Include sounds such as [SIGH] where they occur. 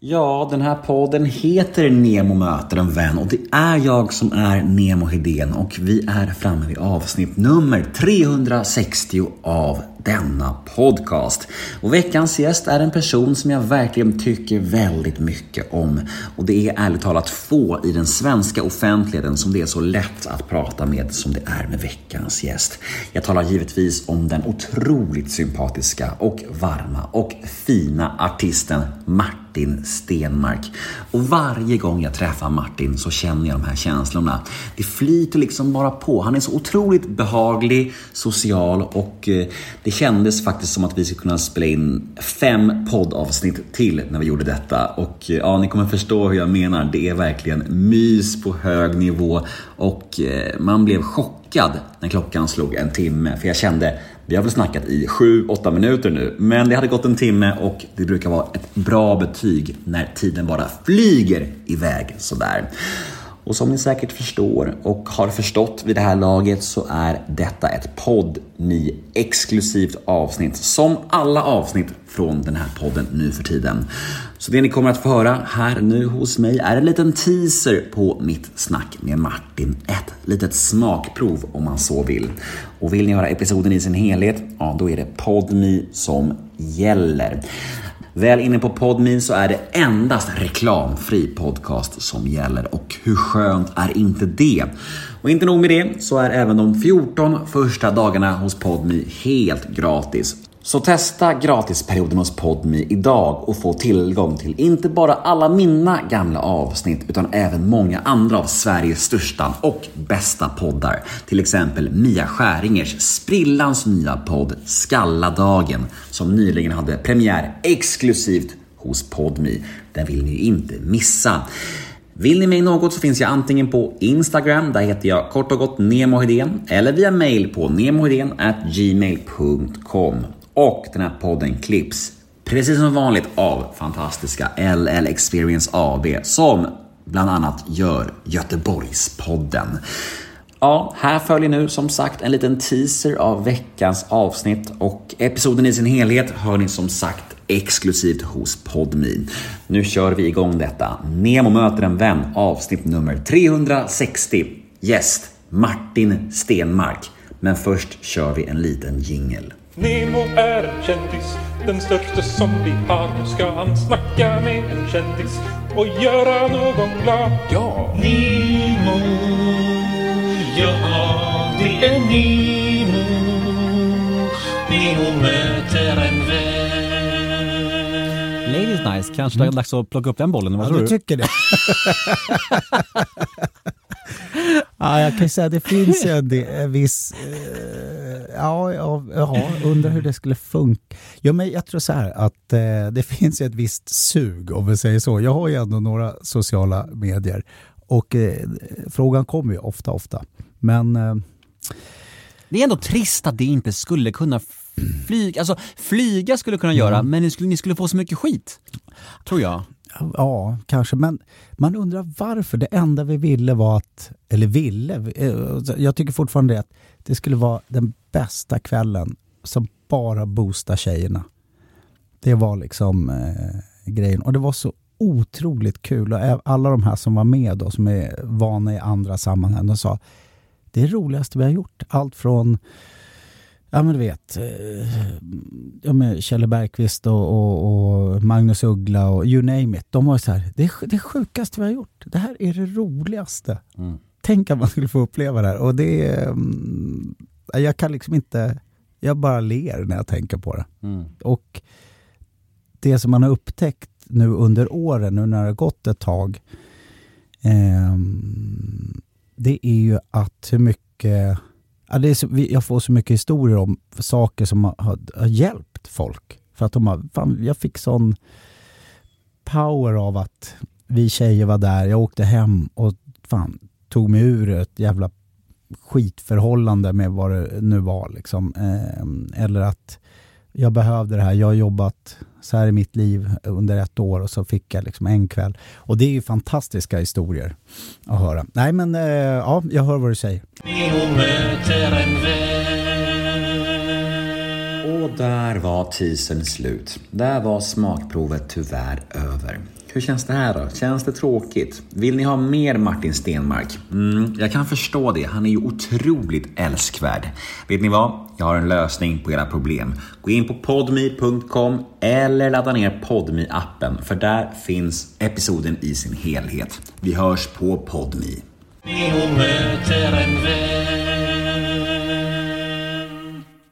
Ja, den här podden heter Nemo möter en vän och det är jag som är Nemo Hedén och vi är framme vid avsnitt nummer 360 av denna podcast. Och veckans gäst är en person som jag verkligen tycker väldigt mycket om. Och det är ärligt talat få i den svenska offentligheten som det är så lätt att prata med som det är med veckans gäst. Jag talar givetvis om den otroligt sympatiska och varma och fina artisten Martin Martin Stenmark. Och varje gång jag träffar Martin så känner jag de här känslorna. Det flyter liksom bara på. Han är så otroligt behaglig, social och eh, det kändes faktiskt som att vi skulle kunna spela in fem poddavsnitt till när vi gjorde detta. Och eh, ja, ni kommer förstå hur jag menar. Det är verkligen mys på hög nivå och eh, man blev chockad när klockan slog en timme. För jag kände, vi har väl snackat i 7-8 minuter nu, men det hade gått en timme och det brukar vara ett bra betyg när tiden bara flyger iväg sådär. Och som ni säkert förstår och har förstått vid det här laget så är detta ett podd-ny exklusivt avsnitt som alla avsnitt från den här podden nu för tiden. Så det ni kommer att få höra här nu hos mig är en liten teaser på mitt snack med Martin. Ett litet smakprov om man så vill. Och vill ni höra episoden i sin helhet, ja då är det PodMe som gäller. Väl inne på Podmin så är det endast reklamfri podcast som gäller och hur skönt är inte det? Och inte nog med det så är även de 14 första dagarna hos Podmi helt gratis. Så testa gratisperioden hos PodMe idag och få tillgång till inte bara alla mina gamla avsnitt utan även många andra av Sveriges största och bästa poddar. Till exempel Mia Skäringers sprillans nya podd Skalladagen som nyligen hade premiär exklusivt hos PodMe. Den vill ni inte missa. Vill ni mig något så finns jag antingen på Instagram, där heter jag kort och gott nemohedén, eller via mail på gmail.com. Och den här podden klipps precis som vanligt av fantastiska LL Experience AB som bland annat gör Göteborgspodden. Ja, här följer nu som sagt en liten teaser av veckans avsnitt och episoden i sin helhet hör ni som sagt exklusivt hos Podme. Nu kör vi igång detta. Nemo möter en vän avsnitt nummer 360. Gäst Martin Stenmark. Men först kör vi en liten jingel. Nemo är en kändis, den största som vi har. Nu ska han snacka med en kändis och göra någon glad. Ja! Nemo, ja det är Nemo. Nemo möter en vän. Ladies Nice, kanske det är dags att plocka upp den bollen. Vad Ja, tror du du? tycker det? [LAUGHS] ja, jag kan ju säga att det finns ju en, viss... Ja, ja, ja, undrar hur det skulle funka. Ja, men jag tror så här att eh, det [LAUGHS] finns ju ett visst sug, om vi säger så. Jag har ju ändå några sociala medier och eh, frågan kommer ju ofta, ofta. Men eh, Det är ändå trist att det inte skulle kunna flyga. Alltså flyga skulle kunna göra, men ni skulle, ni skulle få så mycket skit. Tror jag. Ja, kanske. Men man undrar varför. Det enda vi ville var att, eller ville, eh, jag tycker fortfarande det, att det skulle vara den bästa kvällen som bara boostar tjejerna. Det var liksom eh, grejen. Och det var så otroligt kul. Och alla de här som var med då, som är vana i andra sammanhang, de sa det är det roligaste vi har gjort. Allt från Ja men du vet, eh, ja, men Kjelle Bergqvist och, och, och Magnus Uggla och you name it. De var så här, det är det sjukaste vi har gjort. Det här är det roligaste. Mm. Tänk att man skulle få uppleva det här. Och det är, mm, jag kan liksom inte, jag bara ler när jag tänker på det. Mm. Och det som man har upptäckt nu under åren, nu när det har gått ett tag, ehm, det är ju att hur mycket... Ja, det är så, jag får så mycket historier om saker som har, har, har hjälpt folk. För att de har, fan, jag fick sån power av att vi tjejer var där, jag åkte hem och fan, tog mig ur ett jävla skitförhållande med vad det nu var. Liksom. Eh, eller att jag behövde det här, jag har jobbat så här i mitt liv under ett år och så fick jag liksom en kväll. Och det är ju fantastiska historier att höra. Nej men eh, ja, jag hör vad du säger. Och där var teasern slut. Där var smakprovet tyvärr över. Hur känns det här då? Känns det tråkigt? Vill ni ha mer Martin Stenmark? Mm, jag kan förstå det. Han är ju otroligt älskvärd. Vet ni vad? Jag har en lösning på era problem. Gå in på podme.com eller ladda ner podme appen för där finns episoden i sin helhet. Vi hörs på podme.